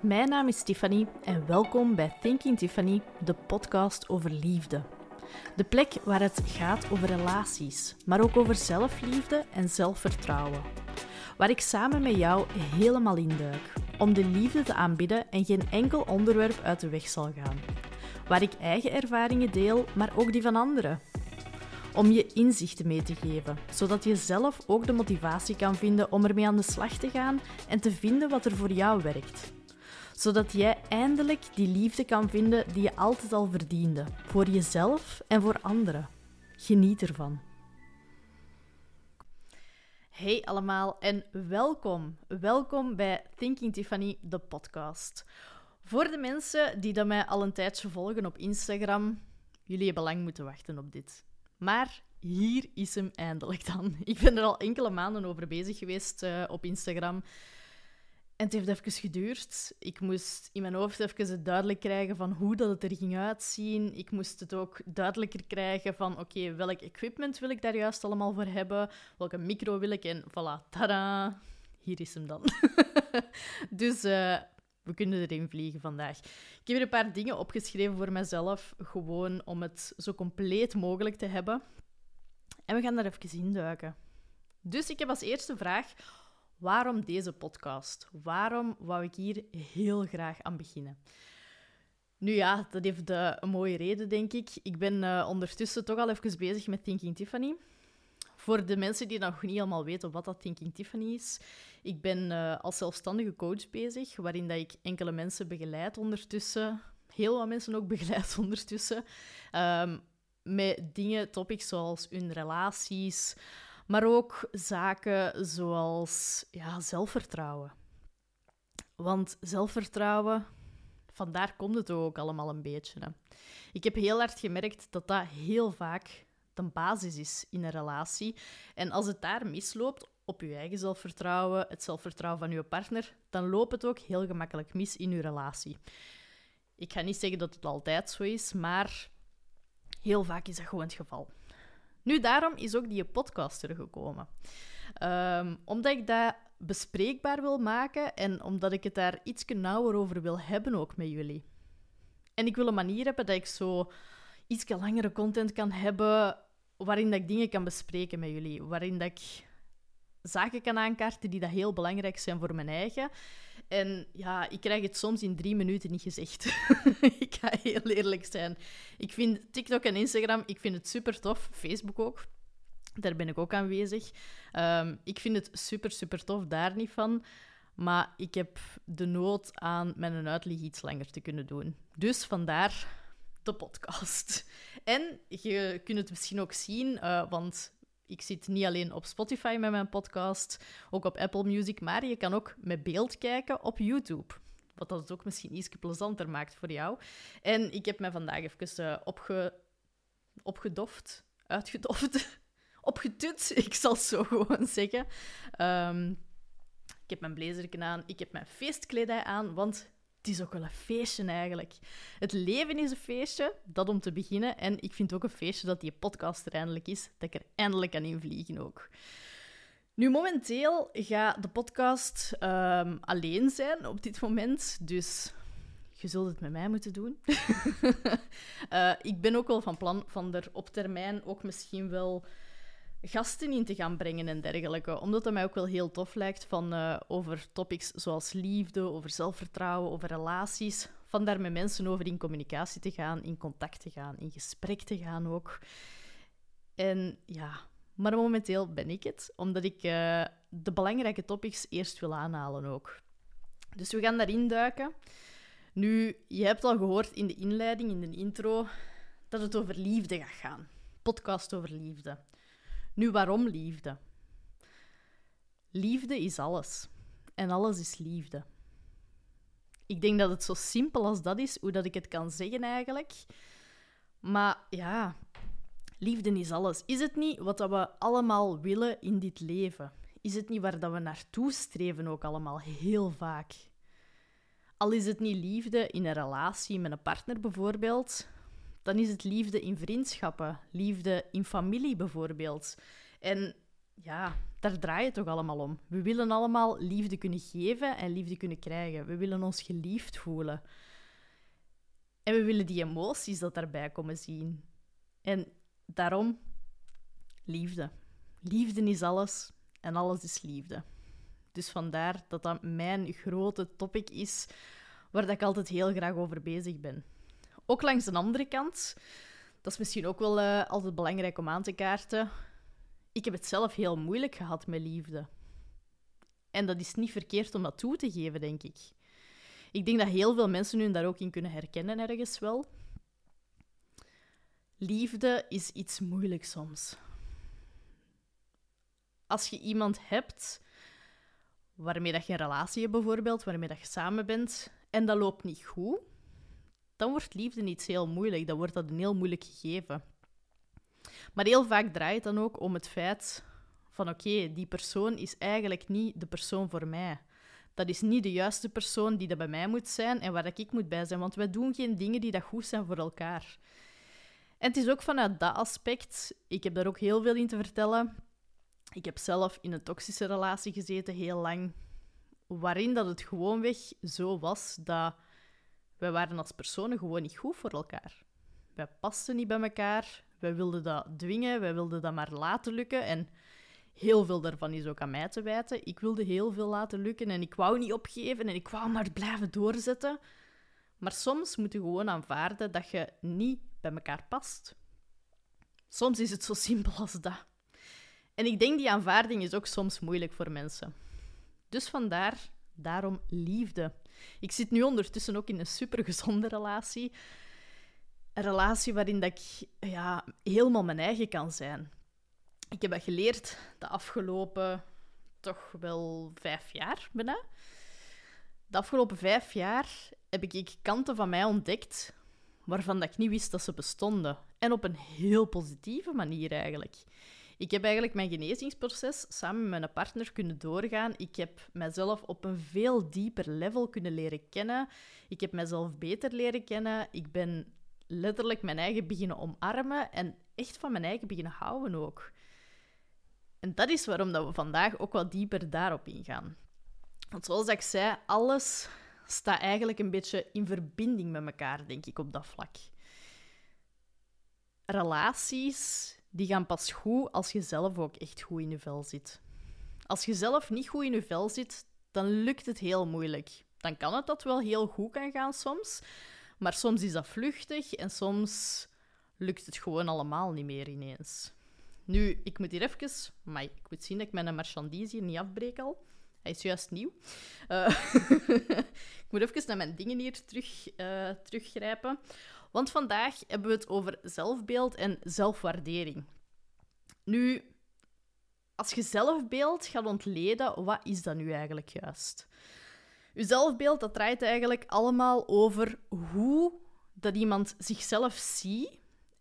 Mijn naam is Tiffany en welkom bij Thinking Tiffany, de podcast over liefde. De plek waar het gaat over relaties, maar ook over zelfliefde en zelfvertrouwen. Waar ik samen met jou helemaal induik om de liefde te aanbidden en geen enkel onderwerp uit de weg zal gaan. Waar ik eigen ervaringen deel, maar ook die van anderen. Om je inzichten mee te geven, zodat je zelf ook de motivatie kan vinden om ermee aan de slag te gaan en te vinden wat er voor jou werkt zodat jij eindelijk die liefde kan vinden die je altijd al verdiende, voor jezelf en voor anderen. Geniet ervan. Hey allemaal en welkom. Welkom bij Thinking Tiffany, de podcast. Voor de mensen die dat mij al een tijdje volgen op Instagram, jullie hebben lang moeten wachten op dit. Maar hier is hem eindelijk dan. Ik ben er al enkele maanden over bezig geweest uh, op Instagram. En het heeft even geduurd. Ik moest in mijn hoofd even het duidelijk krijgen van hoe dat het er ging uitzien. Ik moest het ook duidelijker krijgen van oké, welk equipment wil ik daar juist allemaal voor hebben? Welke micro wil ik? En voilà, tada! Hier is hem dan. dus uh, we kunnen erin vliegen vandaag. Ik heb hier een paar dingen opgeschreven voor mezelf, gewoon om het zo compleet mogelijk te hebben. En we gaan daar even induiken. Dus ik heb als eerste vraag Waarom deze podcast? Waarom wou ik hier heel graag aan beginnen? Nu ja, dat heeft uh, een mooie reden, denk ik. Ik ben uh, ondertussen toch al even bezig met Thinking Tiffany. Voor de mensen die nog niet helemaal weten wat dat Thinking Tiffany is, ik ben uh, als zelfstandige coach bezig, waarin dat ik enkele mensen begeleid ondertussen, heel wat mensen ook begeleid ondertussen, um, met dingen, topics zoals hun relaties, maar ook zaken zoals ja, zelfvertrouwen. Want zelfvertrouwen, vandaar komt het ook allemaal een beetje. Hè. Ik heb heel hard gemerkt dat dat heel vaak de basis is in een relatie. En als het daar misloopt, op je eigen zelfvertrouwen, het zelfvertrouwen van je partner, dan loopt het ook heel gemakkelijk mis in je relatie. Ik ga niet zeggen dat het altijd zo is, maar heel vaak is dat gewoon het geval. Nu, daarom is ook die podcast er gekomen. Um, omdat ik dat bespreekbaar wil maken en omdat ik het daar iets nauwer over wil hebben ook met jullie. En ik wil een manier hebben dat ik zo iets langere content kan hebben waarin dat ik dingen kan bespreken met jullie. Waarin dat ik zaken kan aankaarten die dat heel belangrijk zijn voor mijn eigen. En ja, ik krijg het soms in drie minuten niet gezegd. ik ga heel eerlijk zijn. Ik vind TikTok en Instagram, ik vind het super tof. Facebook ook. Daar ben ik ook aanwezig. Um, ik vind het super, super tof, daar niet van. Maar ik heb de nood aan mijn uitleg iets langer te kunnen doen. Dus vandaar de podcast. En je kunt het misschien ook zien, uh, want ik zit niet alleen op Spotify met mijn podcast, ook op Apple Music, maar je kan ook met beeld kijken op YouTube. Wat dat het ook misschien iets plezanter maakt voor jou. En ik heb mij vandaag even uh, opge... opgedoft, uitgedoft, opgetut, ik zal het zo gewoon zeggen. Um, ik heb mijn blazerken aan, ik heb mijn feestkledij aan, want het is ook wel een feestje eigenlijk. Het leven is een feestje, dat om te beginnen. En ik vind ook een feestje dat die podcast er eindelijk is, dat ik er eindelijk kan invliegen ook. Nu, momenteel gaat de podcast ehm, alleen zijn op dit moment, dus je zult het met mij moeten doen. uh, ik ben ook wel van plan van er op termijn ook misschien wel gasten in te gaan brengen en dergelijke. Omdat het mij ook wel heel tof lijkt van uh, over topics zoals liefde, over zelfvertrouwen, over relaties. Van daar met mensen over in communicatie te gaan, in contact te gaan, in gesprek te gaan ook. En ja, maar momenteel ben ik het, omdat ik uh, de belangrijke topics eerst wil aanhalen ook. Dus we gaan daarin duiken. Nu, je hebt al gehoord in de inleiding, in de intro, dat het over liefde gaat gaan. Podcast over liefde. Nu, waarom liefde? Liefde is alles. En alles is liefde. Ik denk dat het zo simpel als dat is, hoe dat ik het kan zeggen eigenlijk. Maar ja, liefde is alles. Is het niet wat dat we allemaal willen in dit leven? Is het niet waar dat we naartoe streven ook allemaal heel vaak? Al is het niet liefde in een relatie met een partner bijvoorbeeld, dan is het liefde in vriendschappen, liefde in familie bijvoorbeeld. En ja, daar draait het toch allemaal om. We willen allemaal liefde kunnen geven en liefde kunnen krijgen. We willen ons geliefd voelen. En we willen die emoties dat daarbij komen zien. En daarom liefde. Liefde is alles en alles is liefde. Dus vandaar dat dat mijn grote topic is waar dat ik altijd heel graag over bezig ben. Ook langs de andere kant, dat is misschien ook wel uh, altijd belangrijk om aan te kaarten. Ik heb het zelf heel moeilijk gehad met liefde. En dat is niet verkeerd om dat toe te geven, denk ik. Ik denk dat heel veel mensen hun daar ook in kunnen herkennen, ergens wel. Liefde is iets moeilijks soms. Als je iemand hebt waarmee dat je een relatie hebt, bijvoorbeeld, waarmee dat je samen bent, en dat loopt niet goed, dan wordt liefde iets heel moeilijk. Dan wordt dat een heel moeilijk gegeven. Maar heel vaak draait het dan ook om het feit van oké, die persoon is eigenlijk niet de persoon voor mij. Dat is niet de juiste persoon die er bij mij moet zijn en waar ik moet bij zijn, want wij doen geen dingen die dat goed zijn voor elkaar. En het is ook vanuit dat aspect, ik heb daar ook heel veel in te vertellen. Ik heb zelf in een toxische relatie gezeten heel lang, waarin dat het gewoonweg zo was dat wij waren als personen gewoon niet goed voor elkaar. Wij pasten niet bij elkaar, wij wilden dat dwingen, wij wilden dat maar laten lukken en heel veel daarvan is ook aan mij te wijten. Ik wilde heel veel laten lukken en ik wou niet opgeven en ik wou maar blijven doorzetten. Maar soms moet je gewoon aanvaarden dat je niet bij elkaar past. Soms is het zo simpel als dat. En ik denk die aanvaarding is ook soms moeilijk voor mensen. Dus vandaar, daarom liefde. Ik zit nu ondertussen ook in een supergezonde relatie. Een relatie waarin dat ik ja, helemaal mijn eigen kan zijn. Ik heb dat geleerd de afgelopen toch wel vijf jaar bijna. De afgelopen vijf jaar heb ik kanten van mij ontdekt waarvan dat ik niet wist dat ze bestonden. En op een heel positieve manier eigenlijk. Ik heb eigenlijk mijn genezingsproces samen met mijn partner kunnen doorgaan. Ik heb mezelf op een veel dieper level kunnen leren kennen. Ik heb mezelf beter leren kennen. Ik ben letterlijk mijn eigen beginnen omarmen en echt van mijn eigen beginnen houden ook. En dat is waarom dat we vandaag ook wat dieper daarop ingaan. Want zoals ik zei, alles staat eigenlijk een beetje in verbinding met elkaar, denk ik, op dat vlak. Relaties die gaan pas goed als je zelf ook echt goed in je vel zit. Als je zelf niet goed in je vel zit, dan lukt het heel moeilijk. Dan kan het dat wel heel goed kan gaan soms, maar soms is dat vluchtig en soms lukt het gewoon allemaal niet meer ineens. Nu, ik moet hier even... Maar ik moet zien dat ik mijn marchandise hier niet afbreek al. Hij is juist nieuw. Uh, ik moet even naar mijn dingen hier terug, uh, teruggrijpen. Want vandaag hebben we het over zelfbeeld en zelfwaardering. Nu, als je zelfbeeld gaat ontleden, wat is dat nu eigenlijk juist? Je zelfbeeld dat draait eigenlijk allemaal over hoe dat iemand zichzelf ziet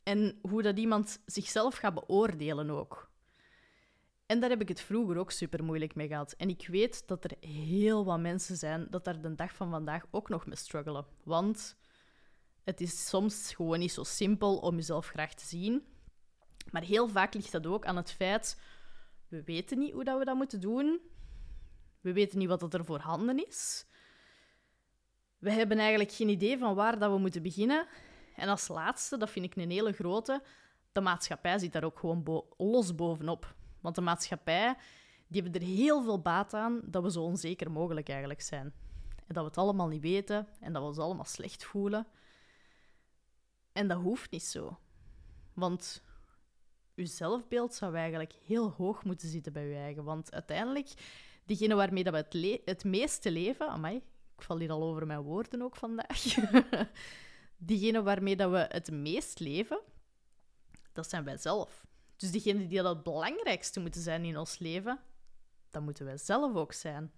en hoe dat iemand zichzelf gaat beoordelen ook. En daar heb ik het vroeger ook super moeilijk mee gehad. En ik weet dat er heel wat mensen zijn dat daar de dag van vandaag ook nog mee struggelen. Want het is soms gewoon niet zo simpel om jezelf graag te zien. Maar heel vaak ligt dat ook aan het feit, we weten niet hoe dat we dat moeten doen. We weten niet wat er voorhanden is. We hebben eigenlijk geen idee van waar dat we moeten beginnen. En als laatste, dat vind ik een hele grote, de maatschappij zit daar ook gewoon los bovenop. Want de maatschappij, die hebben er heel veel baat aan dat we zo onzeker mogelijk eigenlijk zijn. En dat we het allemaal niet weten en dat we ons allemaal slecht voelen. En dat hoeft niet zo. Want je zelfbeeld zou eigenlijk heel hoog moeten zitten bij je eigen. Want uiteindelijk, diegene waarmee dat we het, het meeste leven... Amai, ik val hier al over mijn woorden ook vandaag. diegene waarmee dat we het meest leven, dat zijn wij zelf. Dus diegene die dat het belangrijkste moeten zijn in ons leven, dat moeten wij zelf ook zijn.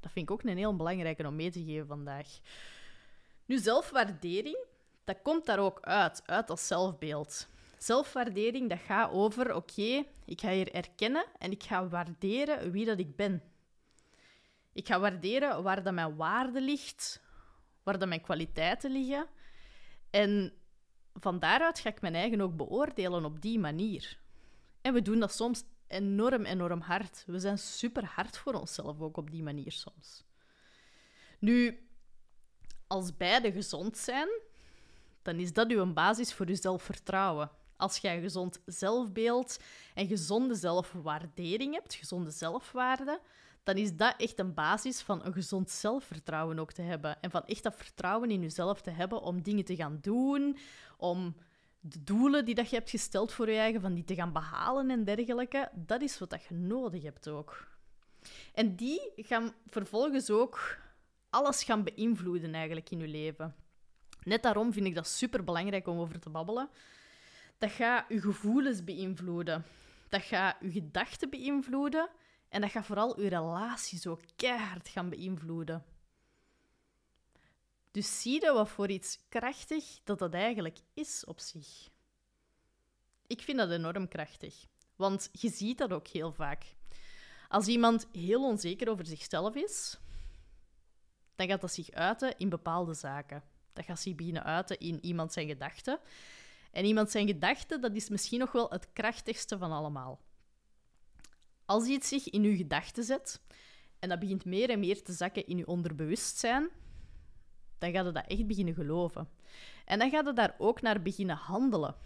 Dat vind ik ook een heel belangrijke om mee te geven vandaag. Nu, zelfwaardering, dat komt daar ook uit, uit als zelfbeeld. Zelfwaardering, dat gaat over, oké, ik ga hier erkennen en ik ga waarderen wie dat ik ben. Ik ga waarderen waar dat mijn waarde ligt, waar dat mijn kwaliteiten liggen. En van daaruit ga ik mijn eigen ook beoordelen op die manier. En we doen dat soms enorm, enorm hard. We zijn super hard voor onszelf ook op die manier soms. Nu, als beide gezond zijn, dan is dat uw basis voor je zelfvertrouwen. Als jij een gezond zelfbeeld en gezonde zelfwaardering hebt, gezonde zelfwaarde, dan is dat echt een basis van een gezond zelfvertrouwen ook te hebben. En van echt dat vertrouwen in jezelf te hebben om dingen te gaan doen, om de doelen die dat je hebt gesteld voor je eigen, van die te gaan behalen en dergelijke. Dat is wat dat je nodig hebt ook. En die gaan vervolgens ook alles gaan beïnvloeden eigenlijk in je leven. Net daarom vind ik dat super belangrijk om over te babbelen. Dat gaat je gevoelens beïnvloeden. Dat gaat je gedachten beïnvloeden. En dat gaat vooral je relaties ook keihard gaan beïnvloeden. Dus zie je wat voor iets krachtig dat dat eigenlijk is op zich. Ik vind dat enorm krachtig, want je ziet dat ook heel vaak. Als iemand heel onzeker over zichzelf is, dan gaat dat zich uiten in bepaalde zaken. Dat gaat zich beginnen uiten in iemand zijn gedachten. En iemand zijn gedachten, dat is misschien nog wel het krachtigste van allemaal. Als iets zich in uw gedachten zet en dat begint meer en meer te zakken in uw onderbewustzijn, dan gaat je dat echt beginnen geloven. En dan gaat je daar ook naar beginnen handelen.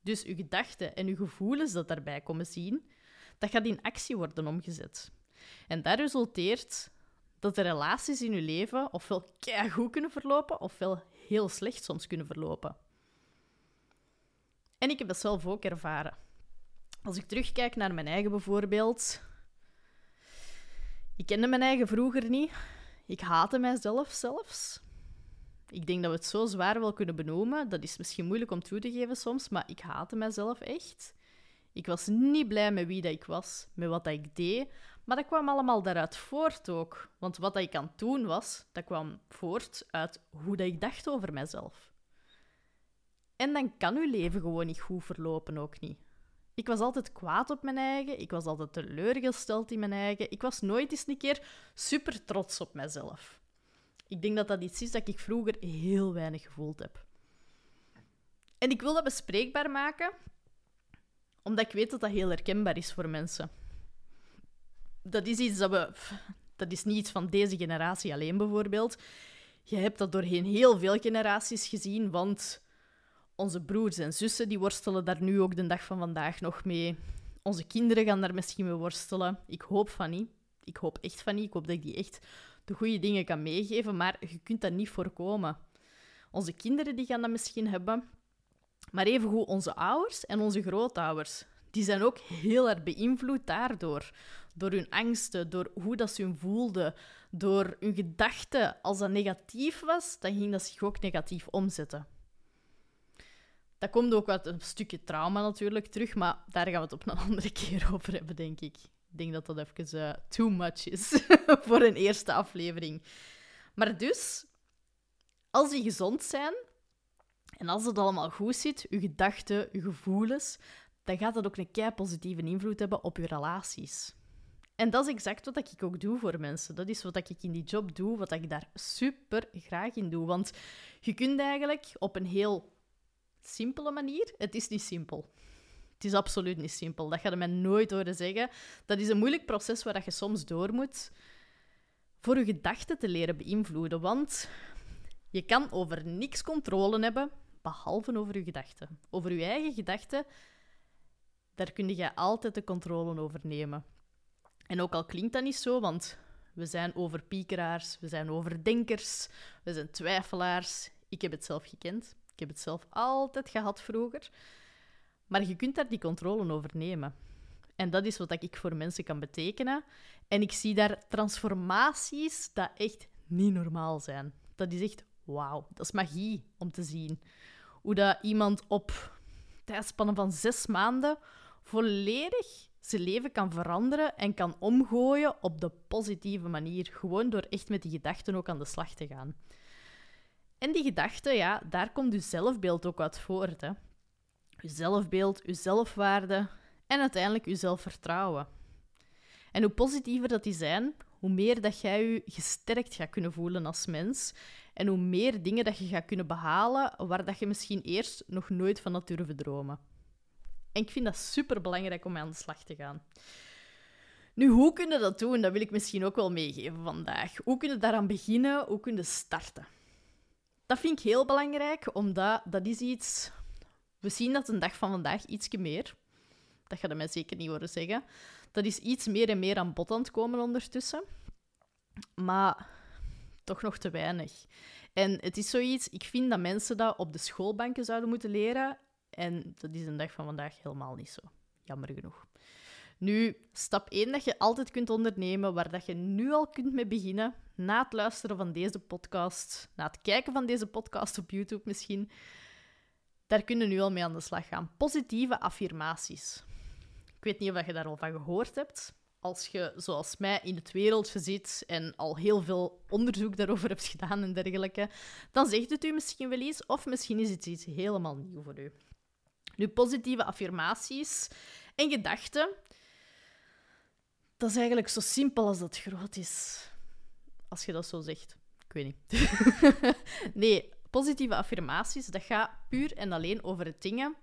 Dus uw gedachten en uw gevoelens dat daarbij komen zien, dat gaat in actie worden omgezet. En dat resulteert dat de relaties in uw leven ofwel goed kunnen verlopen, ofwel heel slecht soms kunnen verlopen. En ik heb dat zelf ook ervaren. Als ik terugkijk naar mijn eigen bijvoorbeeld. Ik kende mijn eigen vroeger niet. Ik haatte mijzelf zelfs. Ik denk dat we het zo zwaar wel kunnen benoemen. Dat is misschien moeilijk om toe te geven soms, maar ik haatte mijzelf echt. Ik was niet blij met wie dat ik was, met wat dat ik deed. Maar dat kwam allemaal daaruit voort ook. Want wat ik aan het doen was, dat kwam voort uit hoe dat ik dacht over mezelf. En dan kan uw leven gewoon niet goed verlopen, ook niet. Ik was altijd kwaad op mijn eigen. Ik was altijd teleurgesteld in mijn eigen. Ik was nooit eens een keer super trots op mezelf. Ik denk dat dat iets is dat ik vroeger heel weinig gevoeld heb. En ik wil dat bespreekbaar maken, omdat ik weet dat dat heel herkenbaar is voor mensen. Dat is iets dat we. Dat is niet iets van deze generatie alleen bijvoorbeeld. Je hebt dat doorheen heel veel generaties gezien, want onze broers en zussen die worstelen daar nu ook de dag van vandaag nog mee. Onze kinderen gaan daar misschien mee worstelen. Ik hoop van niet. Ik hoop echt van niet. Ik hoop dat ik die echt de goede dingen kan meegeven, maar je kunt dat niet voorkomen. Onze kinderen die gaan dat misschien hebben, maar evengoed onze ouders en onze grootouders. Die zijn ook heel erg beïnvloed daardoor. Door hun angsten, door hoe dat ze hun voelden, door hun gedachten. Als dat negatief was, dan ging dat zich ook negatief omzetten. Dat komt ook uit een stukje trauma natuurlijk terug, maar daar gaan we het op een andere keer over hebben, denk ik. Ik denk dat dat even uh, too much is voor een eerste aflevering. Maar dus, als die gezond zijn en als het allemaal goed zit, uw gedachten, uw gevoelens, dan gaat dat ook een kei positieve invloed hebben op uw relaties. En dat is exact wat ik ook doe voor mensen. Dat is wat ik in die job doe, wat ik daar super graag in doe. Want je kunt eigenlijk op een heel simpele manier, het is niet simpel. Het is absoluut niet simpel. Dat ga je mij nooit horen zeggen. Dat is een moeilijk proces waar je soms door moet voor je gedachten te leren beïnvloeden. Want je kan over niks controle hebben, behalve over je gedachten. Over je eigen gedachten, daar kun je altijd de controle over nemen. En ook al klinkt dat niet zo, want we zijn overpiekeraars, we zijn overdenkers, we zijn twijfelaars. Ik heb het zelf gekend. Ik heb het zelf altijd gehad vroeger. Maar je kunt daar die controle over nemen. En dat is wat ik voor mensen kan betekenen. En ik zie daar transformaties dat echt niet normaal zijn. Dat is echt wauw. Dat is magie om te zien. Hoe dat iemand op tijdspannen van zes maanden volledig zijn leven kan veranderen en kan omgooien op de positieve manier. Gewoon door echt met die gedachten ook aan de slag te gaan. En die gedachten, ja, daar komt uw zelfbeeld ook uit voort. Hè je zelfbeeld, je zelfwaarde en uiteindelijk je zelfvertrouwen. En hoe positiever dat die zijn, hoe meer dat jij je gesterkt gaat kunnen voelen als mens en hoe meer dingen dat je gaat kunnen behalen waar dat je misschien eerst nog nooit van had durven dromen. En ik vind dat super belangrijk om aan de slag te gaan. Nu, hoe kun je dat doen? Dat wil ik misschien ook wel meegeven vandaag. Hoe kun je daaraan beginnen? Hoe kun je starten? Dat vind ik heel belangrijk, omdat dat is iets... We zien dat een dag van vandaag ietsje meer. Dat gaat mij zeker niet horen zeggen. Dat is iets meer en meer aan bod aan het komen ondertussen. Maar toch nog te weinig. En het is zoiets, ik vind dat mensen dat op de schoolbanken zouden moeten leren. En dat is een dag van vandaag helemaal niet zo. Jammer genoeg. Nu, stap 1 dat je altijd kunt ondernemen, waar dat je nu al kunt mee beginnen, na het luisteren van deze podcast, na het kijken van deze podcast op YouTube misschien, daar kun je nu al mee aan de slag gaan. Positieve affirmaties. Ik weet niet of je daar al van gehoord hebt. Als je, zoals mij, in het wereldje zit en al heel veel onderzoek daarover hebt gedaan en dergelijke, dan zegt het u misschien wel iets, of misschien is het iets helemaal nieuw voor u. Nu, positieve affirmaties en gedachten dat is eigenlijk zo simpel als dat groot is. Als je dat zo zegt. Ik weet niet. nee, positieve affirmaties, dat gaat puur en alleen over het dingen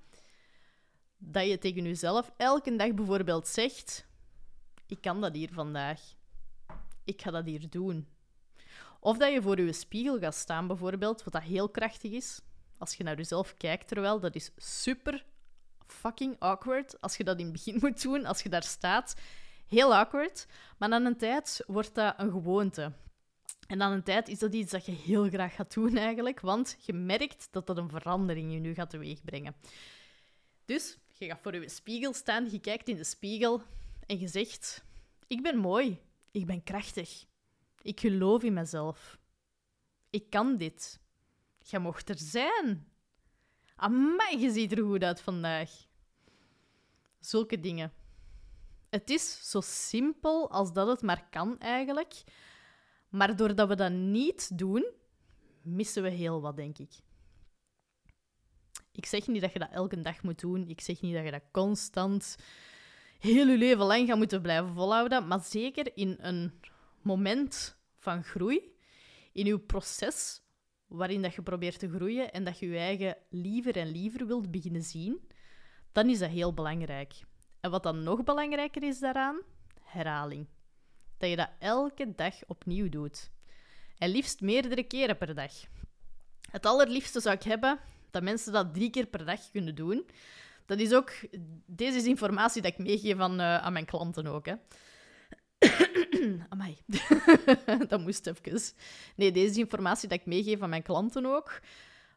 dat je tegen jezelf elke dag bijvoorbeeld zegt: Ik kan dat hier vandaag. Ik ga dat hier doen. Of dat je voor je spiegel gaat staan, bijvoorbeeld, wat dat heel krachtig is. Als je naar jezelf kijkt, terwijl dat is super fucking awkward als je dat in het begin moet doen, als je daar staat Heel awkward, maar aan een tijd wordt dat een gewoonte. En aan een tijd is dat iets dat je heel graag gaat doen eigenlijk, want je merkt dat dat een verandering in je gaat teweegbrengen. Dus je gaat voor je spiegel staan, je kijkt in de spiegel en je zegt: Ik ben mooi, ik ben krachtig, ik geloof in mezelf, ik kan dit. Je mocht er zijn. Amai, je ziet er goed uit vandaag. Zulke dingen. Het is zo simpel als dat het maar kan eigenlijk. Maar doordat we dat niet doen, missen we heel wat, denk ik. Ik zeg niet dat je dat elke dag moet doen. Ik zeg niet dat je dat constant heel je leven lang gaat moeten blijven volhouden. Maar zeker in een moment van groei, in je proces waarin dat je probeert te groeien en dat je je eigen liever en liever wilt beginnen zien, dan is dat heel belangrijk. En wat dan nog belangrijker is daaraan, herhaling. Dat je dat elke dag opnieuw doet. En liefst meerdere keren per dag. Het allerliefste zou ik hebben dat mensen dat drie keer per dag kunnen doen. Dat is ook... Deze is informatie dat ik meegeef aan, uh, aan mijn klanten ook, hè. Amai. dat moest even. Nee, deze informatie dat ik meegeef aan mijn klanten ook.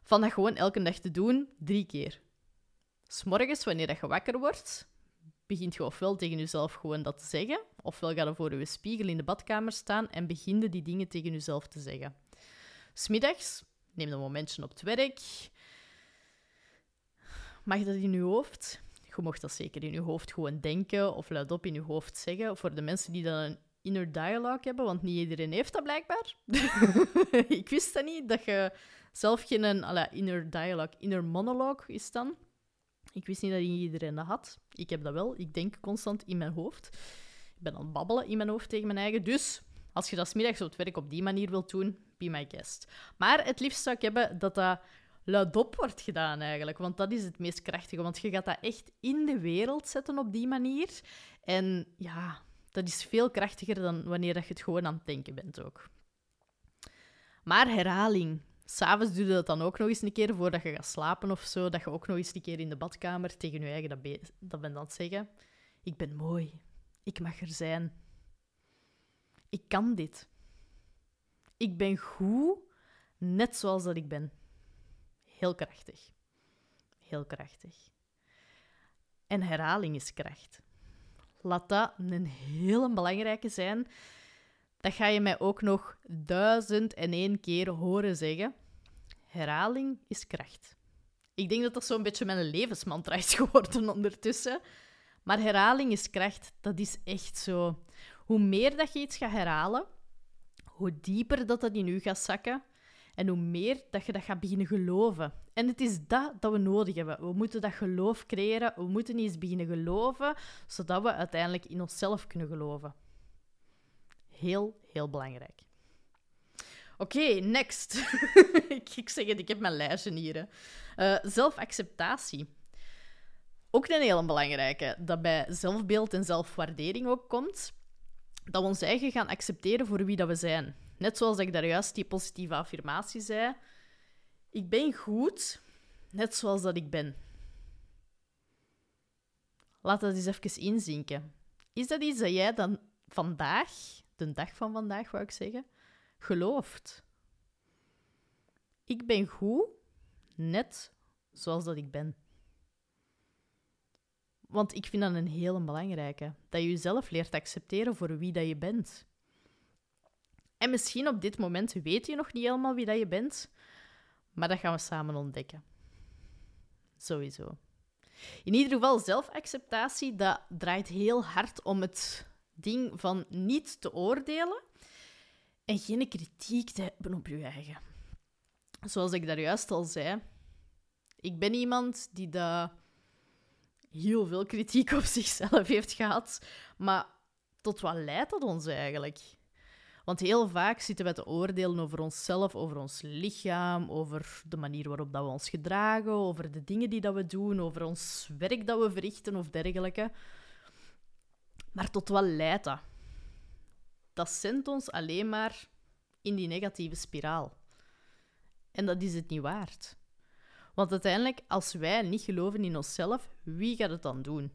Van dat gewoon elke dag te doen, drie keer. S'morgens, wanneer dat je wakker wordt, begint je ofwel tegen jezelf gewoon dat te zeggen, ofwel ga je voor je spiegel in de badkamer staan en begin die dingen tegen jezelf te zeggen. Smiddags, neem een momentje op het werk. Mag dat in je hoofd? Je mocht dat zeker in je hoofd gewoon denken of luidop in je hoofd zeggen. Voor de mensen die dan inner dialogue hebben, want niet iedereen heeft dat blijkbaar. ik wist dat niet, dat je zelf geen alla, inner dialogue, inner monologue is dan. Ik wist niet dat iedereen dat had. Ik heb dat wel. Ik denk constant in mijn hoofd. Ik ben aan het babbelen in mijn hoofd tegen mijn eigen. Dus als je dat smiddags op het werk op die manier wilt doen, be my guest. Maar het liefst zou ik hebben dat dat luidop wordt gedaan eigenlijk. Want dat is het meest krachtige. Want je gaat dat echt in de wereld zetten op die manier. En ja, dat is veel krachtiger dan wanneer je het gewoon aan het denken bent ook. Maar herhaling. S'avonds doe je dat dan ook nog eens een keer voordat je gaat slapen of zo. Dat je ook nog eens een keer in de badkamer tegen je eigen dat, dat aan het zeggen. Ik ben mooi. Ik mag er zijn. Ik kan dit. Ik ben goed, net zoals dat ik ben. Heel krachtig. Heel krachtig. En herhaling is kracht. Laat dat een hele belangrijke zijn dat ga je mij ook nog duizend en één keer horen zeggen. Herhaling is kracht. Ik denk dat dat zo'n beetje mijn levensmantra is geworden ondertussen. Maar herhaling is kracht, dat is echt zo. Hoe meer dat je iets gaat herhalen, hoe dieper dat dat in u gaat zakken en hoe meer dat je dat gaat beginnen geloven. En het is dat dat we nodig hebben. We moeten dat geloof creëren. We moeten eens beginnen geloven, zodat we uiteindelijk in onszelf kunnen geloven. Heel, heel belangrijk. Oké, next. ik, zeg het, ik heb mijn lijstje hier. Uh, zelfacceptatie. Ook een hele belangrijke, dat bij zelfbeeld en zelfwaardering ook komt, dat we ons eigen gaan accepteren voor wie dat we zijn. Net zoals ik daar juist die positieve affirmatie zei. Ik ben goed, net zoals dat ik ben. Laat dat eens even inzinken. Is dat iets dat jij dan vandaag, de dag van vandaag wou ik zeggen, gelooft? Ik ben goed, net zoals dat ik ben. Want ik vind dat een hele belangrijke. Dat je jezelf leert accepteren voor wie dat je bent. En misschien op dit moment weet je nog niet helemaal wie dat je bent, maar dat gaan we samen ontdekken. Sowieso. In ieder geval, zelfacceptatie, dat draait heel hard om het ding van niet te oordelen en geen kritiek te hebben op je eigen. Zoals ik daar juist al zei, ik ben iemand die dat heel veel kritiek op zichzelf heeft gehad. Maar tot wat leidt dat ons eigenlijk? Want heel vaak zitten we te oordelen over onszelf, over ons lichaam, over de manier waarop dat we ons gedragen, over de dingen die dat we doen, over ons werk dat we verrichten of dergelijke. Maar tot wat leidt dat? Dat zendt ons alleen maar in die negatieve spiraal. En dat is het niet waard. Want uiteindelijk, als wij niet geloven in onszelf, wie gaat het dan doen?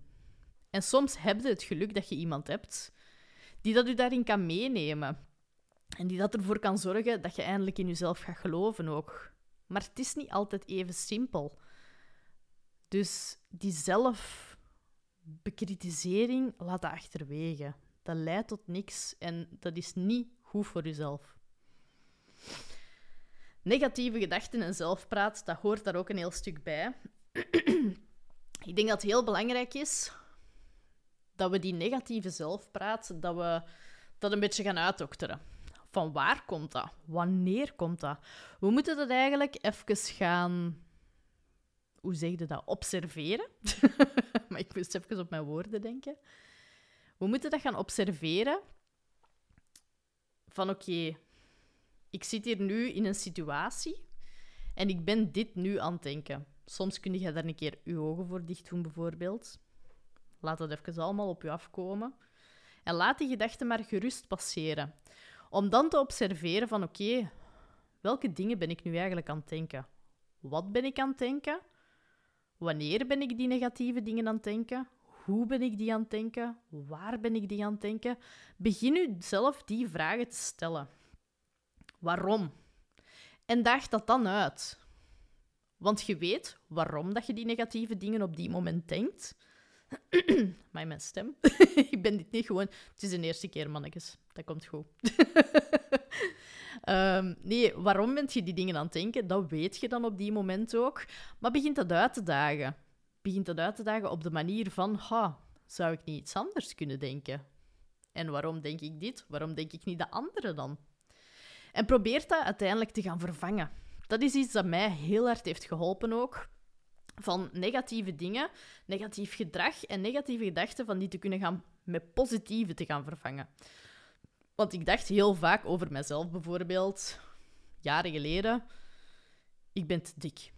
En soms heb je het geluk dat je iemand hebt die dat u daarin kan meenemen. En die dat ervoor kan zorgen dat je eindelijk in jezelf gaat geloven ook. Maar het is niet altijd even simpel. Dus die zelfbekritisering, laat dat achterwege. Dat leidt tot niks en dat is niet goed voor jezelf. Negatieve gedachten en zelfpraat, dat hoort daar ook een heel stuk bij. ik denk dat het heel belangrijk is dat we die negatieve zelfpraat, dat we dat een beetje gaan uitdokteren. Van waar komt dat? Wanneer komt dat? We moeten dat eigenlijk even gaan... Hoe zeg je dat? Observeren. maar ik moest even op mijn woorden denken. We moeten dat gaan observeren. Van oké, ik zit hier nu in een situatie en ik ben dit nu aan het denken. Soms kun je daar een keer je ogen voor dicht doen, bijvoorbeeld. Laat dat even allemaal op je afkomen. En laat die gedachten maar gerust passeren. Om dan te observeren van oké, welke dingen ben ik nu eigenlijk aan het denken? Wat ben ik aan het denken? Wanneer ben ik die negatieve dingen aan het denken? Hoe ben ik die aan het denken? Waar ben ik die aan het denken? Begin u zelf die vragen te stellen. Waarom? En daag dat dan uit. Want je weet waarom dat je die negatieve dingen op die moment denkt. Maar mijn stem. ik ben dit niet gewoon. Het is de eerste keer, mannetjes. Dat komt goed. um, nee, waarom ben je die dingen aan het denken? Dat weet je dan op die moment ook. Maar begint dat uit te dagen. Begint dat uit te dagen op de manier van: ha, zou ik niet iets anders kunnen denken? En waarom denk ik dit? Waarom denk ik niet de andere dan? En probeert dat uiteindelijk te gaan vervangen. Dat is iets dat mij heel hard heeft geholpen ook. Van negatieve dingen, negatief gedrag en negatieve gedachten, van die te kunnen gaan met positieve te gaan vervangen. Want ik dacht heel vaak over mezelf bijvoorbeeld, jaren geleden, ik ben te dik.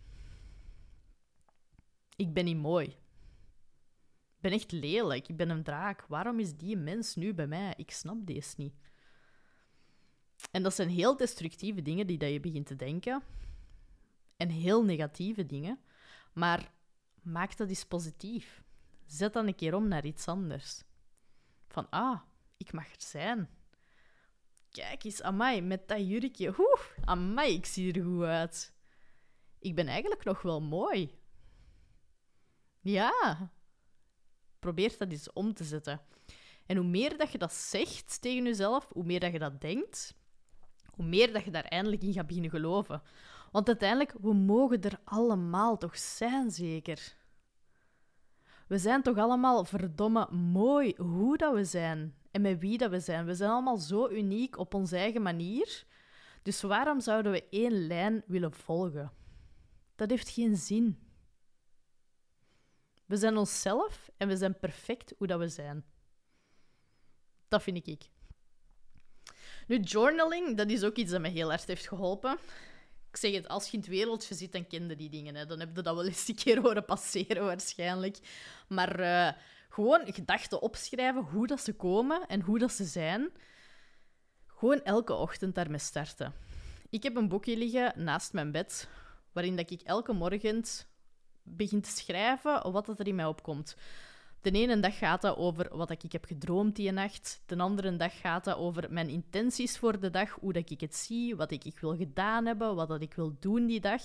Ik ben niet mooi. Ik ben echt lelijk. Ik ben een draak. Waarom is die mens nu bij mij? Ik snap deze niet. En dat zijn heel destructieve dingen die dat je begint te denken. En heel negatieve dingen. Maar maak dat eens positief. Zet dan een keer om naar iets anders. Van, ah, ik mag er zijn. Kijk eens, amai, met dat jurkje. Oeh, amai, ik zie er goed uit. Ik ben eigenlijk nog wel mooi. Ja. Probeer dat eens om te zetten. En hoe meer dat je dat zegt tegen jezelf, hoe meer dat je dat denkt, hoe meer dat je daar eindelijk in gaat beginnen geloven. Want uiteindelijk, we mogen er allemaal toch zijn, zeker. We zijn toch allemaal verdomme mooi hoe dat we zijn en met wie dat we zijn. We zijn allemaal zo uniek op onze eigen manier. Dus waarom zouden we één lijn willen volgen? Dat heeft geen zin. We zijn onszelf en we zijn perfect hoe dat we zijn. Dat vind ik. Nu, journaling, dat is ook iets dat me heel hard heeft geholpen. Ik zeg het, als je in het wereldje zit, dan kende die dingen. Hè. Dan heb je dat wel eens een keer horen passeren, waarschijnlijk. Maar uh, gewoon gedachten opschrijven, hoe dat ze komen en hoe dat ze zijn. Gewoon elke ochtend daarmee starten. Ik heb een boekje liggen naast mijn bed, waarin dat ik elke morgen begin te schrijven wat er in mij opkomt. De ene dag gaat dat over wat ik heb gedroomd die nacht. De andere dag gaat dat over mijn intenties voor de dag, hoe dat ik het zie, wat ik wil gedaan hebben, wat dat ik wil doen die dag.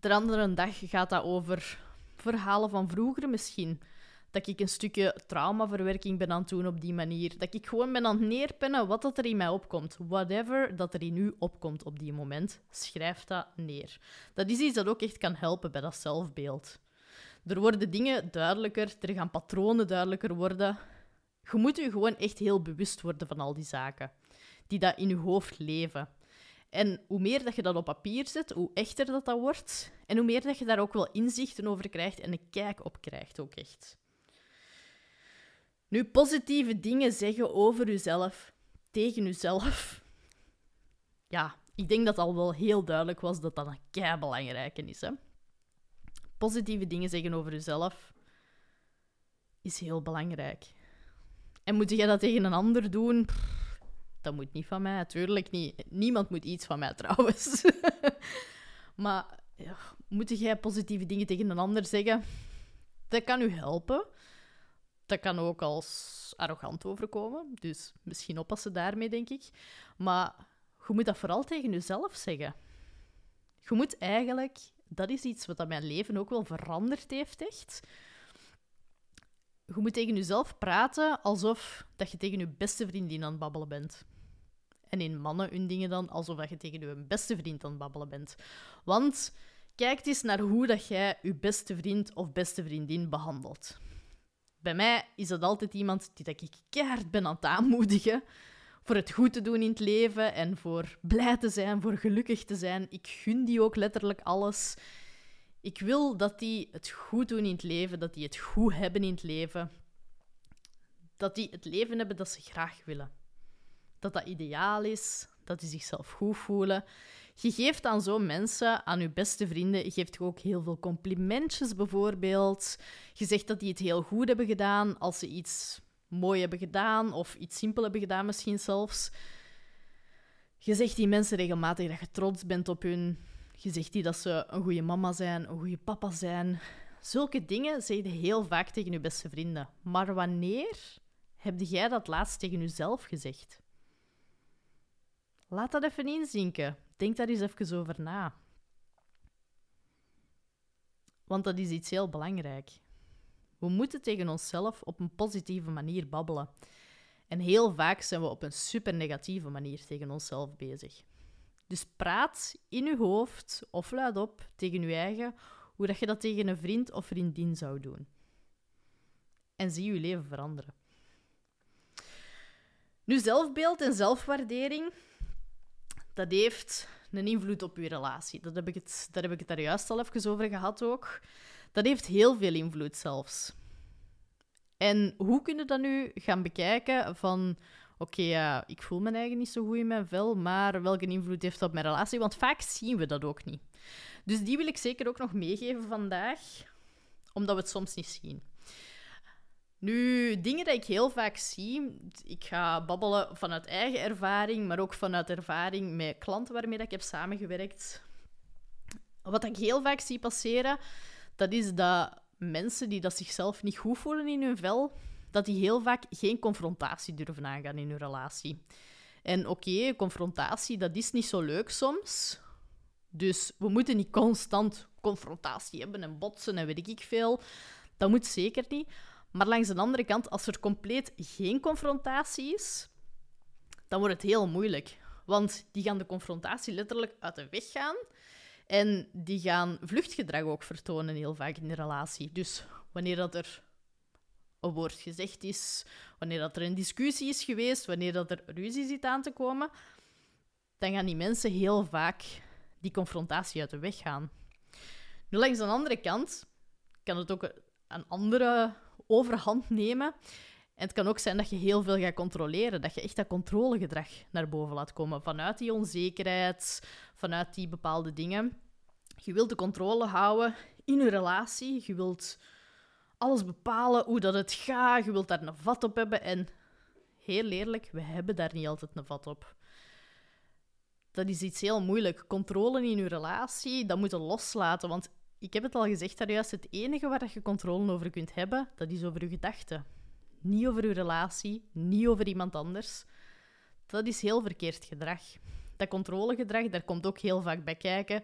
De andere dag gaat dat over verhalen van vroeger misschien. Dat ik een stukje traumaverwerking ben aan het doen op die manier. Dat ik gewoon ben aan het neerpennen wat dat er in mij opkomt. Whatever dat er in u opkomt op die moment, schrijf dat neer. Dat is iets dat ook echt kan helpen bij dat zelfbeeld. Er worden dingen duidelijker, er gaan patronen duidelijker worden. Je moet je gewoon echt heel bewust worden van al die zaken die dat in je hoofd leven. En hoe meer dat je dat op papier zet, hoe echter dat, dat wordt. En hoe meer dat je daar ook wel inzichten over krijgt en een kijk op krijgt ook echt. Nu, positieve dingen zeggen over jezelf, tegen jezelf. Ja, ik denk dat al wel heel duidelijk was dat dat een kei belangrijke is. Hè? Positieve dingen zeggen over jezelf is heel belangrijk. En moet jij dat tegen een ander doen? dat moet niet van mij, natuurlijk niet. Niemand moet iets van mij trouwens. maar ja, moet jij positieve dingen tegen een ander zeggen? Dat kan u helpen. Dat kan ook als arrogant overkomen. Dus misschien oppassen daarmee, denk ik. Maar je moet dat vooral tegen jezelf zeggen. Je moet eigenlijk dat is iets wat mijn leven ook wel veranderd heeft, echt. Je moet tegen jezelf praten alsof dat je tegen je beste vriendin aan het babbelen bent. En in mannen hun dingen dan alsof dat je tegen je beste vriend aan het babbelen bent. Want kijk eens naar hoe dat jij je beste vriend of beste vriendin behandelt. Bij mij is dat altijd iemand die dat ik keihard ben aan het aanmoedigen voor het goed te doen in het leven en voor blij te zijn, voor gelukkig te zijn. Ik gun die ook letterlijk alles. Ik wil dat die het goed doen in het leven, dat die het goed hebben in het leven. Dat die het leven hebben dat ze graag willen. Dat dat ideaal is, dat die zichzelf goed voelen. Je geeft aan zo'n mensen, aan je beste vrienden, je geeft ook heel veel complimentjes bijvoorbeeld. Je zegt dat die het heel goed hebben gedaan als ze iets mooi hebben gedaan of iets simpel hebben gedaan misschien zelfs. Je zegt die mensen regelmatig dat je trots bent op hun. Je zegt die dat ze een goede mama zijn, een goede papa zijn. Zulke dingen zeg je heel vaak tegen je beste vrienden. Maar wanneer heb jij dat laatst tegen jezelf gezegd? Laat dat even inzinken. Denk daar eens even over na. Want dat is iets heel belangrijk. We moeten tegen onszelf op een positieve manier babbelen. En heel vaak zijn we op een super negatieve manier tegen onszelf bezig. Dus praat in je hoofd of luid op tegen je eigen hoe dat je dat tegen een vriend of vriendin zou doen. En zie je leven veranderen. Nu, zelfbeeld en zelfwaardering, dat heeft een invloed op je relatie. Dat heb ik het, daar heb ik het daar juist al even over gehad ook. Dat heeft heel veel invloed zelfs. En hoe kun je dat nu gaan bekijken van... Oké, ja, ik voel me eigen niet zo goed in mijn vel, maar welke invloed heeft dat op mijn relatie? Want vaak zien we dat ook niet. Dus die wil ik zeker ook nog meegeven vandaag, omdat we het soms niet zien. Nu, dingen die ik heel vaak zie, ik ga babbelen vanuit eigen ervaring, maar ook vanuit ervaring met klanten waarmee ik heb samengewerkt. Wat ik heel vaak zie passeren, dat is dat mensen die dat zichzelf niet goed voelen in hun vel, dat die heel vaak geen confrontatie durven aangaan in hun relatie. En oké, confrontatie, dat is niet zo leuk soms. Dus we moeten niet constant confrontatie hebben en botsen en weet ik veel. Dat moet zeker niet. Maar langs de andere kant, als er compleet geen confrontatie is, dan wordt het heel moeilijk. Want die gaan de confrontatie letterlijk uit de weg gaan. En die gaan vluchtgedrag ook vertonen heel vaak in de relatie. Dus wanneer dat er een woord gezegd is, wanneer dat er een discussie is geweest, wanneer dat er ruzie zit aan te komen, dan gaan die mensen heel vaak die confrontatie uit de weg gaan. Nu, langs de andere kant kan het ook een andere overhand nemen. Het kan ook zijn dat je heel veel gaat controleren, dat je echt dat controlegedrag naar boven laat komen vanuit die onzekerheid, vanuit die bepaalde dingen. Je wilt de controle houden in je relatie, je wilt alles bepalen hoe dat het gaat, je wilt daar een vat op hebben en heel eerlijk, we hebben daar niet altijd een vat op. Dat is iets heel moeilijk. Controle in je relatie, dat moet je loslaten. Want ik heb het al gezegd daar juist, het enige waar je controle over kunt hebben, dat is over je gedachten. Niet over je relatie, niet over iemand anders. Dat is heel verkeerd gedrag. Dat controlegedrag, daar komt ook heel vaak bij kijken.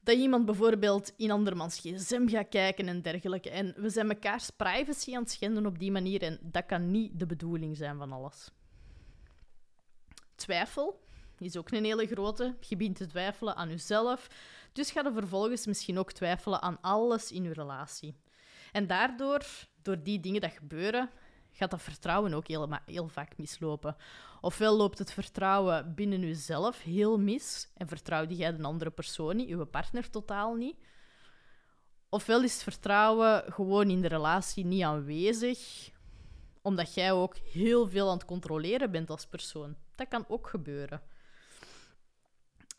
Dat iemand bijvoorbeeld in andermans gsm gaat kijken en dergelijke. En we zijn mekaars privacy aan het schenden op die manier. En dat kan niet de bedoeling zijn van alles. Twijfel is ook een hele grote. Je begint te twijfelen aan jezelf. Dus ga je vervolgens misschien ook twijfelen aan alles in je relatie. En daardoor, door die dingen dat gebeuren, gaat dat vertrouwen ook heel, heel vaak mislopen. Ofwel loopt het vertrouwen binnen jezelf heel mis en vertrouwde jij de andere persoon niet, je partner totaal niet. Ofwel is het vertrouwen gewoon in de relatie niet aanwezig, omdat jij ook heel veel aan het controleren bent als persoon. Dat kan ook gebeuren.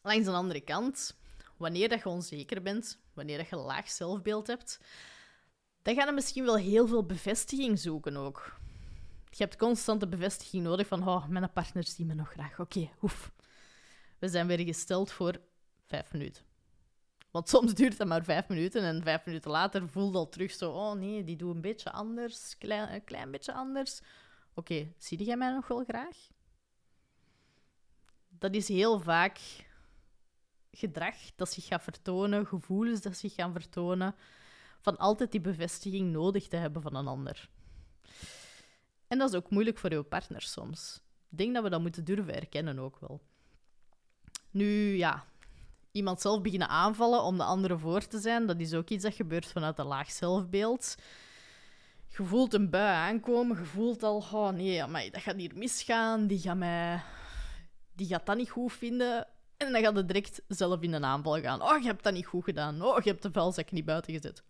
Langs de andere kant, wanneer dat je onzeker bent, wanneer dat je laag zelfbeeld hebt, dan ga je misschien wel heel veel bevestiging zoeken ook. Je hebt constante bevestiging nodig van, oh, mijn partner ziet me nog graag. Oké, okay, oef. We zijn weer gesteld voor vijf minuten. Want soms duurt dat maar vijf minuten en vijf minuten later voelt al terug zo, oh nee, die doet een beetje anders, klein, een klein beetje anders. Oké, zie jij mij nog wel graag? Dat is heel vaak gedrag dat zich gaat vertonen, gevoelens dat zich gaan vertonen, van altijd die bevestiging nodig te hebben van een ander. En dat is ook moeilijk voor uw partner soms. Ik denk dat we dat moeten durven erkennen ook wel. Nu, ja, iemand zelf beginnen aanvallen om de andere voor te zijn, dat is ook iets dat gebeurt vanuit een laag zelfbeeld. Je voelt een bui aankomen, je voelt al, oh nee, dat gaat hier misgaan, die gaat mij... Die gaat dat niet goed vinden. En dan gaat het direct zelf in een aanval gaan. Oh, je hebt dat niet goed gedaan. Oh, je hebt de vuilzak niet buiten gezet.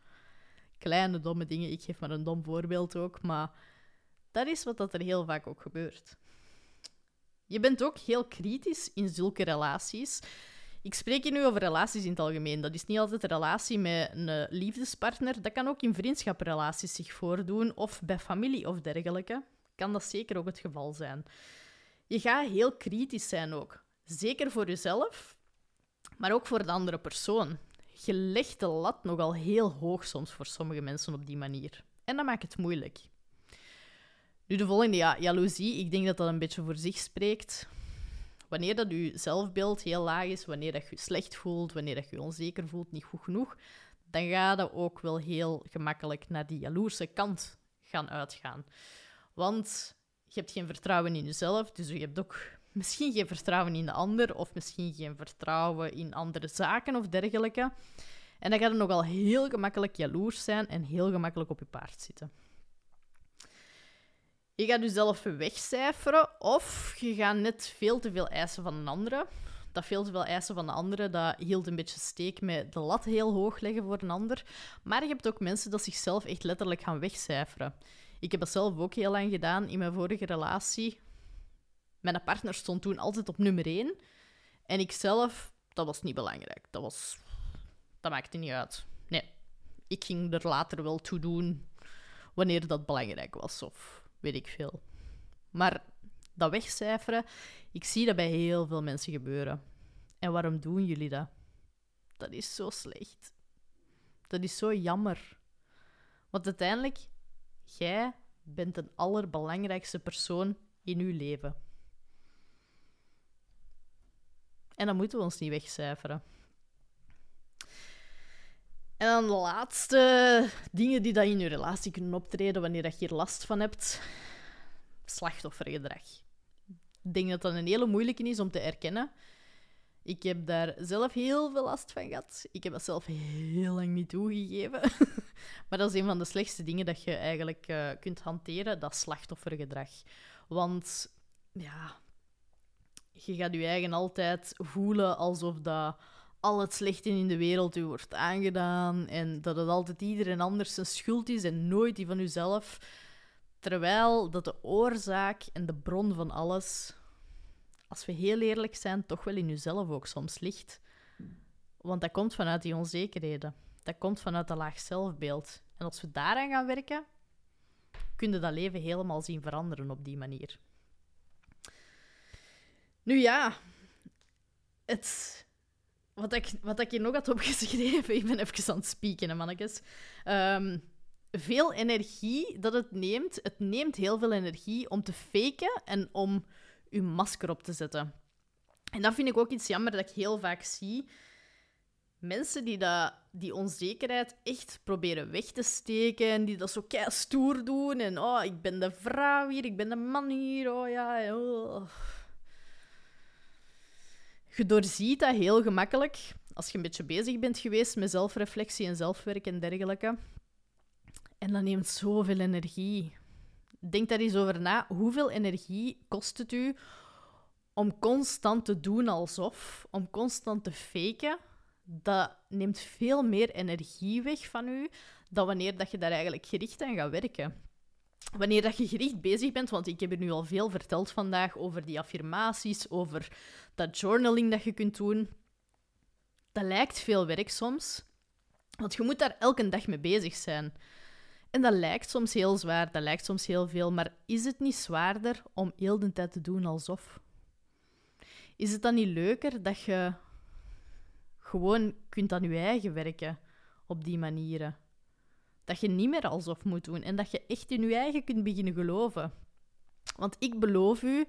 Kleine, domme dingen. Ik geef maar een dom voorbeeld ook, maar dat is wat dat er heel vaak ook gebeurt. Je bent ook heel kritisch in zulke relaties. Ik spreek hier nu over relaties in het algemeen. Dat is niet altijd een relatie met een liefdespartner. Dat kan ook in vriendschaprelaties zich voordoen, of bij familie of dergelijke. Kan dat zeker ook het geval zijn. Je gaat heel kritisch zijn ook. Zeker voor jezelf, maar ook voor de andere persoon. Je legt de lat nogal heel hoog soms voor sommige mensen op die manier. En dat maakt het moeilijk. Nu de volgende, ja, jaloezie. Ik denk dat dat een beetje voor zich spreekt. Wanneer dat je zelfbeeld heel laag is, wanneer dat je je slecht voelt, wanneer dat je je onzeker voelt, niet goed genoeg, dan ga je ook wel heel gemakkelijk naar die jaloerse kant gaan uitgaan. Want je hebt geen vertrouwen in jezelf, dus je hebt ook misschien geen vertrouwen in de ander, of misschien geen vertrouwen in andere zaken of dergelijke. En dan gaat het nogal heel gemakkelijk jaloers zijn en heel gemakkelijk op je paard zitten. Je gaat jezelf wegcijferen of je gaat net veel te veel eisen van een andere. Dat veel te veel eisen van de andere, dat hield een beetje steek met de lat heel hoog leggen voor een ander. Maar je hebt ook mensen dat zichzelf echt letterlijk gaan wegcijferen. Ik heb dat zelf ook heel lang gedaan in mijn vorige relatie. Mijn partner stond toen altijd op nummer 1. En ik zelf, dat was niet belangrijk. Dat, was, dat maakte niet uit. Nee, ik ging er later wel toe doen wanneer dat belangrijk was. Of weet ik veel. Maar dat wegcijferen, ik zie dat bij heel veel mensen gebeuren. En waarom doen jullie dat? Dat is zo slecht. Dat is zo jammer. Want uiteindelijk, jij bent de allerbelangrijkste persoon in uw leven. En dan moeten we ons niet wegcijferen. En dan de laatste dingen die dat in je relatie kunnen optreden wanneer dat je hier last van hebt. Slachtoffergedrag. Ik denk dat dat een hele moeilijke is om te erkennen. Ik heb daar zelf heel veel last van gehad. Ik heb dat zelf heel lang niet toegegeven. maar dat is een van de slechtste dingen dat je eigenlijk uh, kunt hanteren, dat slachtoffergedrag. Want ja, je gaat je eigen altijd voelen alsof dat al het slechte in de wereld u wordt aangedaan en dat het altijd iedereen anders zijn schuld is en nooit die van uzelf. Terwijl dat de oorzaak en de bron van alles, als we heel eerlijk zijn, toch wel in jezelf ook soms ligt. Want dat komt vanuit die onzekerheden. Dat komt vanuit een laag zelfbeeld. En als we daaraan gaan werken, kunnen dat leven helemaal zien veranderen op die manier. Nu ja, het, wat, ik, wat ik hier nog had opgeschreven, ik ben even aan het spieken, mannetjes. Ehm, veel energie dat het neemt. Het neemt heel veel energie om te faken en om je masker op te zetten. En dat vind ik ook iets jammer dat ik heel vaak zie. Mensen die dat, die onzekerheid echt proberen weg te steken, die dat zo kei stoer doen en oh, ik ben de vrouw hier, ik ben de man hier, oh ja. Oh. Je doorziet dat heel gemakkelijk als je een beetje bezig bent geweest met zelfreflectie en zelfwerk en dergelijke. En dat neemt zoveel energie. Denk daar eens over na. Hoeveel energie kost het u om constant te doen alsof, om constant te faken? Dat neemt veel meer energie weg van u dan wanneer dat je daar eigenlijk gericht aan gaat werken. Wanneer dat je gericht bezig bent, want ik heb er nu al veel verteld vandaag over die affirmaties, over dat journaling dat je kunt doen. Dat lijkt veel werk soms, want je moet daar elke dag mee bezig zijn. En dat lijkt soms heel zwaar, dat lijkt soms heel veel, maar is het niet zwaarder om heel de tijd te doen alsof? Is het dan niet leuker dat je gewoon kunt aan je eigen werken op die manieren? Dat je niet meer alsof moet doen en dat je echt in je eigen kunt beginnen geloven. Want ik beloof u,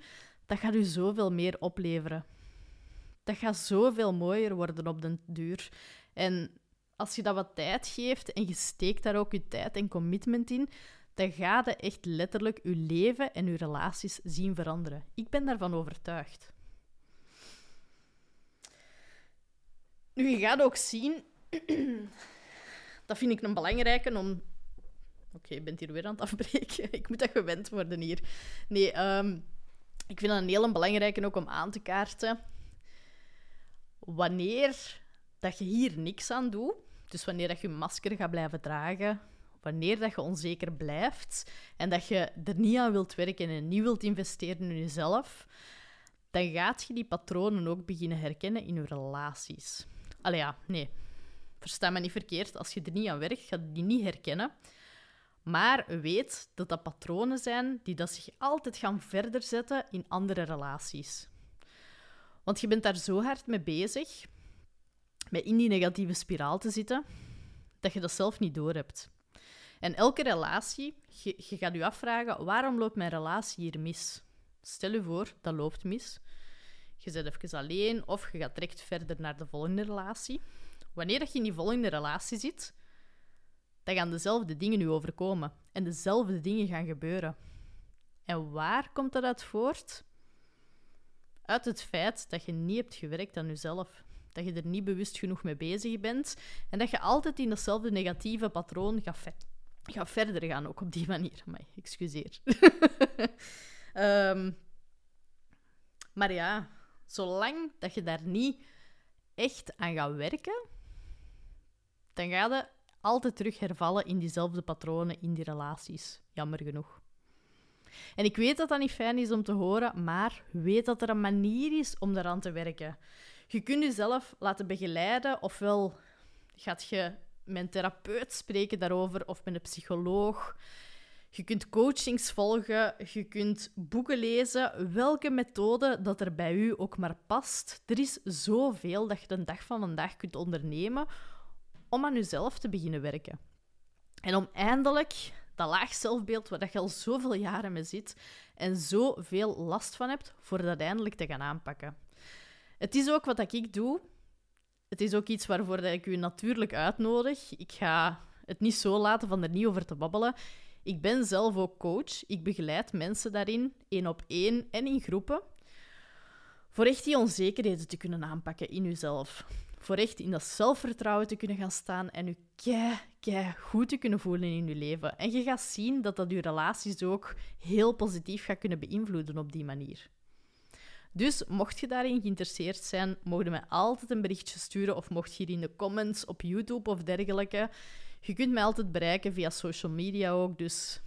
dat gaat u zoveel meer opleveren. Dat gaat zoveel mooier worden op den duur. En als je dat wat tijd geeft en je steekt daar ook je tijd en commitment in, dan ga je echt letterlijk je leven en je relaties zien veranderen. Ik ben daarvan overtuigd. Nu, je gaat ook zien, dat vind ik een belangrijke om. Oké, je bent hier weer aan het afbreken. ik moet dat gewend worden hier. Nee, um, ik vind dat een hele belangrijke ook om aan te kaarten. Wanneer dat je hier niks aan doet, dus wanneer dat je je masker gaat blijven dragen, wanneer dat je onzeker blijft en dat je er niet aan wilt werken en niet wilt investeren in jezelf, dan gaat je die patronen ook beginnen herkennen in je relaties. Allee ja, nee. Versta me niet verkeerd. Als je er niet aan werkt, ga je die niet herkennen. Maar weet dat dat patronen zijn die dat zich altijd gaan verder zetten in andere relaties. Want je bent daar zo hard mee bezig met in die negatieve spiraal te zitten, dat je dat zelf niet doorhebt. En elke relatie, je, je gaat je afvragen, waarom loopt mijn relatie hier mis? Stel je voor, dat loopt mis. Je zit even alleen of je gaat direct verder naar de volgende relatie. Wanneer je in die volgende relatie zit, dan gaan dezelfde dingen nu overkomen. En dezelfde dingen gaan gebeuren. En waar komt dat uit voort? Uit het feit dat je niet hebt gewerkt aan jezelf dat je er niet bewust genoeg mee bezig bent en dat je altijd in datzelfde negatieve patroon gaat, gaat verder gaan, ook op die manier. Maar excuseer. um, maar ja, zolang dat je daar niet echt aan gaat werken, dan ga je altijd terug hervallen in diezelfde patronen in die relaties. Jammer genoeg. En ik weet dat dat niet fijn is om te horen, maar weet dat er een manier is om daaraan te werken. Je kunt jezelf laten begeleiden, ofwel gaat je met een therapeut spreken daarover of met een psycholoog. Je kunt coachings volgen, je kunt boeken lezen, welke methode dat er bij u ook maar past. Er is zoveel dat je de dag van vandaag kunt ondernemen om aan jezelf te beginnen werken. En om eindelijk dat laag zelfbeeld waar je al zoveel jaren mee zit en zoveel last van hebt, voor dat eindelijk te gaan aanpakken. Het is ook wat ik doe. Het is ook iets waarvoor ik u natuurlijk uitnodig. Ik ga het niet zo laten van er niet over te babbelen. Ik ben zelf ook coach. Ik begeleid mensen daarin, één op één en in groepen. Voor echt die onzekerheden te kunnen aanpakken in uzelf. Voor echt in dat zelfvertrouwen te kunnen gaan staan en u kei, kei goed te kunnen voelen in uw leven. En je gaat zien dat dat uw relaties ook heel positief gaat kunnen beïnvloeden op die manier. Dus mocht je daarin geïnteresseerd zijn, je mij altijd een berichtje sturen of mocht je hier in de comments op YouTube of dergelijke. Je kunt mij altijd bereiken via social media ook, dus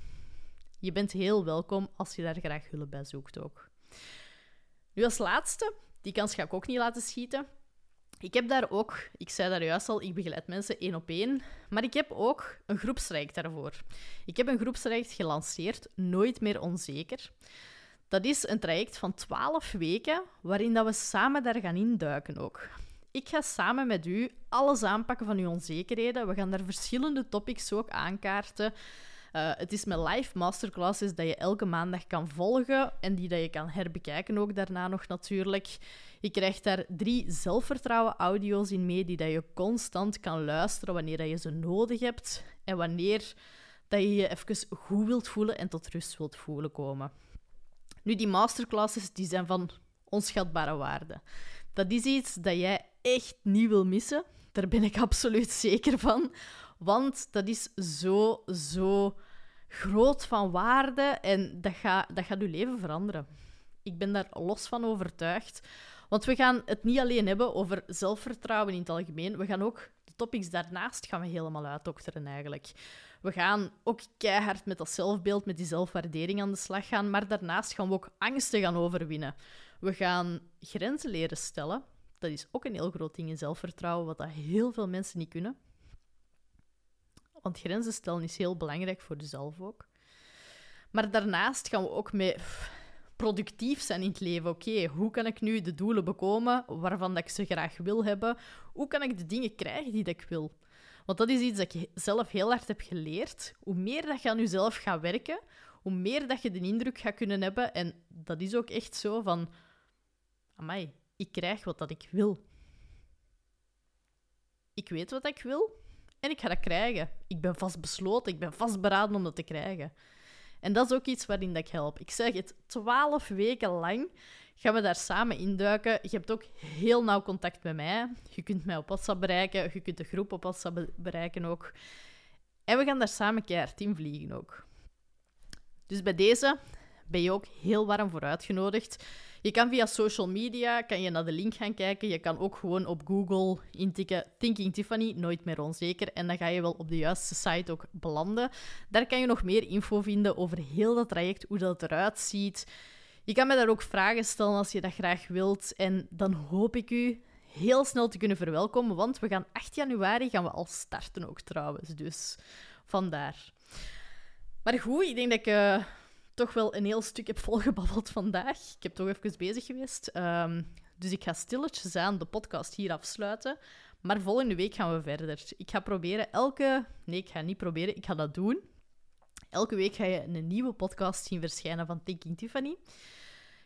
Je bent heel welkom als je daar graag hulp bij zoekt ook. Nu als laatste, die kans ga ik ook niet laten schieten. Ik heb daar ook, ik zei daar juist al, ik begeleid mensen één op één, maar ik heb ook een groepstraject daarvoor. Ik heb een groepstraject gelanceerd, Nooit meer onzeker. Dat is een traject van 12 weken, waarin dat we samen daar gaan induiken ook. Ik ga samen met u alles aanpakken van uw onzekerheden. We gaan daar verschillende topics ook aankaarten. Uh, het is met live masterclasses dat je elke maandag kan volgen en die dat je kan herbekijken ook daarna nog natuurlijk. Je krijgt daar drie zelfvertrouwen audio's in mee die dat je constant kan luisteren wanneer dat je ze nodig hebt en wanneer dat je je even goed wilt voelen en tot rust wilt voelen komen. Nu, die masterclasses die zijn van onschatbare waarde. Dat is iets dat jij echt niet wil missen. Daar ben ik absoluut zeker van. Want dat is zo, zo groot van waarde en dat gaat, dat gaat je leven veranderen. Ik ben daar los van overtuigd. Want we gaan het niet alleen hebben over zelfvertrouwen in het algemeen. We gaan ook de topics daarnaast gaan we helemaal uitdokteren eigenlijk. We gaan ook keihard met dat zelfbeeld, met die zelfwaardering aan de slag gaan. Maar daarnaast gaan we ook angsten gaan overwinnen. We gaan grenzen leren stellen. Dat is ook een heel groot ding in zelfvertrouwen, wat dat heel veel mensen niet kunnen. Want grenzen stellen is heel belangrijk voor jezelf ook. Maar daarnaast gaan we ook mee productief zijn in het leven. Oké, hoe kan ik nu de doelen bekomen waarvan dat ik ze graag wil hebben? Hoe kan ik de dingen krijgen die ik wil? Want dat is iets dat ik zelf heel hard heb geleerd. Hoe meer dat je aan jezelf gaat werken, hoe meer dat je de indruk gaat kunnen hebben. En dat is ook echt zo van... Amai, ik krijg wat dat ik wil. Ik weet wat ik wil en ik ga dat krijgen. Ik ben vastbesloten, ik ben vastberaden om dat te krijgen. En dat is ook iets waarin dat ik help. Ik zeg het, twaalf weken lang gaan we daar samen induiken. Je hebt ook heel nauw contact met mij. Je kunt mij op WhatsApp bereiken, je kunt de groep op WhatsApp bereiken ook. En we gaan daar samen keihard in vliegen ook. Dus bij deze ben je ook heel warm voor uitgenodigd. Je kan via social media kan je naar de link gaan kijken. Je kan ook gewoon op Google intikken Thinking Tiffany, nooit meer onzeker. En dan ga je wel op de juiste site ook belanden. Daar kan je nog meer info vinden over heel dat traject, hoe dat eruit ziet. Je kan me daar ook vragen stellen als je dat graag wilt. En dan hoop ik u heel snel te kunnen verwelkomen, want we gaan 8 januari gaan we al starten ook trouwens. Dus vandaar. Maar goed, ik denk dat ik... Uh, toch wel een heel stuk heb volgebabbeld vandaag. Ik heb toch even bezig geweest. Um, dus ik ga stilletjes aan de podcast hier afsluiten. Maar volgende week gaan we verder. Ik ga proberen elke... Nee, ik ga niet proberen. Ik ga dat doen. Elke week ga je een nieuwe podcast zien verschijnen van Thinking Tiffany.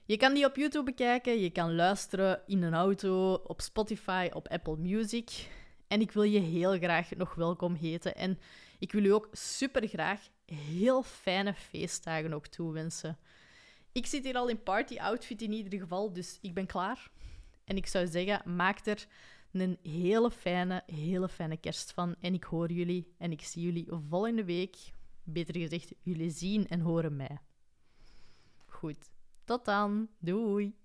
Je kan die op YouTube bekijken. Je kan luisteren in een auto, op Spotify, op Apple Music. En ik wil je heel graag nog welkom heten. En ik wil u ook super graag heel fijne feestdagen ook toewensen. Ik zit hier al in party outfit in ieder geval, dus ik ben klaar. En ik zou zeggen, maak er een hele fijne, hele fijne kerst van. En ik hoor jullie en ik zie jullie volgende week. Beter gezegd, jullie zien en horen mij. Goed, tot dan. Doei.